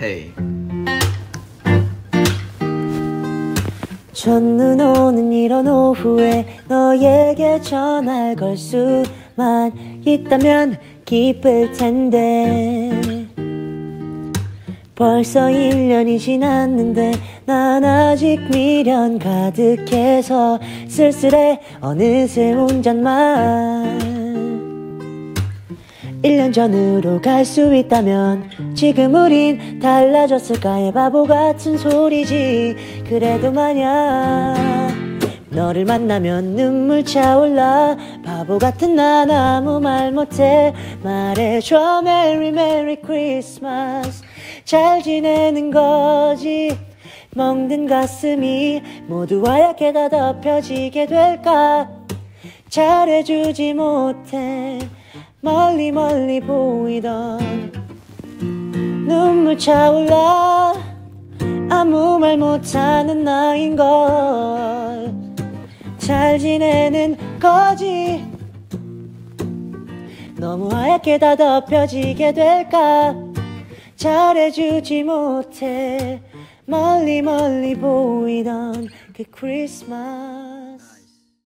헤이 첫눈 오는 이런 오후에 너에게 전화를 걸 수만 있다면 기쁠 텐데. 벌써 1년이 지났는데 난 아직 미련 가득해서 쓸쓸해. 어느새 혼잣말 1년 전으로 갈 수 있다면 지금 우린 달라졌을까 바보 같은 소리지. 그래도 만약 너를 만나면 눈물 차올라. 바보 같은 난 아무 말 못해. 말해줘 Merry Merry Christmas 잘 지내는 거지. 멍든 가슴이 모두 하얗게 다 덮여지게 될까 잘해주지 못해 멀리 멀리 보이던 눈물 차올라 아무 말 못하는 나인 걸. 잘 지내는 거지? 너무 하얗게 다 덮여지게 될까? 잘해주지 못해 멀리 멀리 보이던 그 크리스마스